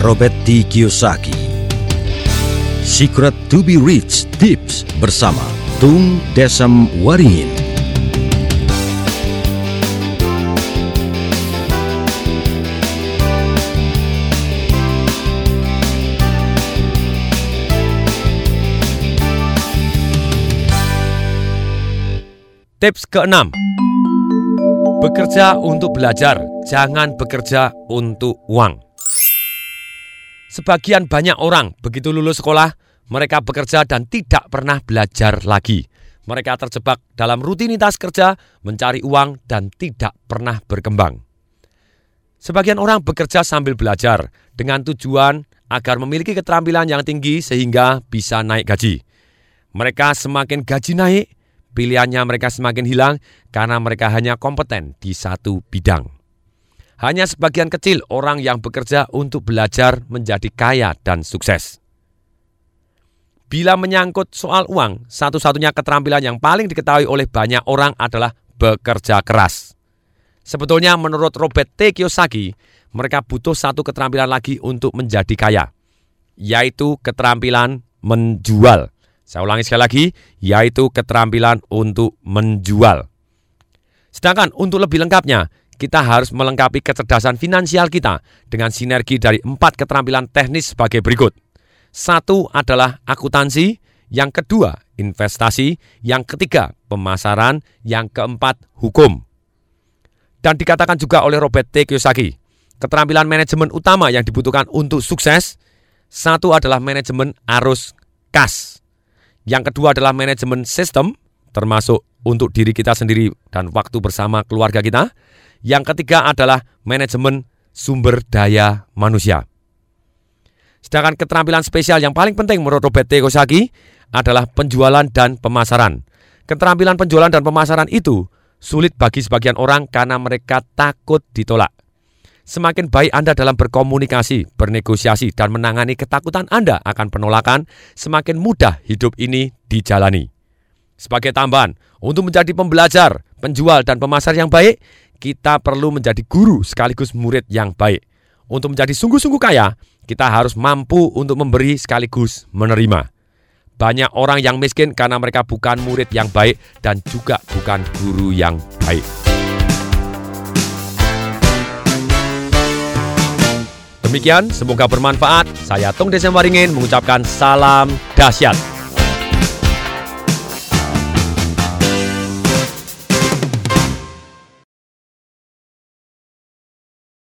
Robert T. Kiyosaki. Secret to be Rich Tips bersama Tung Desem Waringin. Tips keenam, bekerja untuk belajar, jangan bekerja untuk uang. Sebagian banyak orang begitu lulus sekolah, mereka bekerja dan tidak pernah belajar lagi. Mereka terjebak dalam rutinitas kerja, mencari uang, dan tidak pernah berkembang. Sebagian orang bekerja sambil belajar dengan tujuan agar memiliki keterampilan yang tinggi sehingga bisa naik gaji. Mereka semakin gaji naik, pilihannya mereka semakin hilang karena mereka hanya kompeten di satu bidang. Hanya sebagian kecil orang yang bekerja untuk belajar menjadi kaya dan sukses. Bila menyangkut soal uang, satu-satunya keterampilan yang paling diketahui oleh banyak orang adalah bekerja keras. Sebetulnya menurut Robert T. Kiyosaki, mereka butuh satu keterampilan lagi untuk menjadi kaya, yaitu keterampilan menjual. Saya ulangi sekali lagi, yaitu keterampilan untuk menjual. Sedangkan untuk lebih lengkapnya, kita harus melengkapi kecerdasan finansial kita dengan sinergi dari empat keterampilan teknis sebagai berikut. Satu adalah akuntansi, yang kedua investasi, yang ketiga pemasaran, yang keempat hukum. Dan dikatakan juga oleh Robert T. Kiyosaki, keterampilan manajemen utama yang dibutuhkan untuk sukses, satu adalah manajemen arus kas. Yang kedua adalah manajemen sistem, termasuk untuk diri kita sendiri dan waktu bersama keluarga kita. Yang ketiga adalah manajemen sumber daya manusia. Sedangkan keterampilan spesial yang paling penting menurut Robert T. Kiyosaki adalah penjualan dan pemasaran. Keterampilan penjualan dan pemasaran itu sulit bagi sebagian orang karena mereka takut ditolak. Semakin baik Anda dalam berkomunikasi, bernegosiasi, dan menangani ketakutan Anda akan penolakan, semakin mudah hidup ini dijalani. Sebagai tambahan, untuk menjadi pembelajar, penjual, dan pemasar yang baik, kita perlu menjadi guru sekaligus murid yang baik. Untuk menjadi sungguh-sungguh kaya, kita harus mampu untuk memberi sekaligus menerima. Banyak orang yang miskin karena mereka bukan murid yang baik dan juga bukan guru yang baik. Demikian, semoga bermanfaat. Saya Tung Desem Waringin mengucapkan salam dahsyat.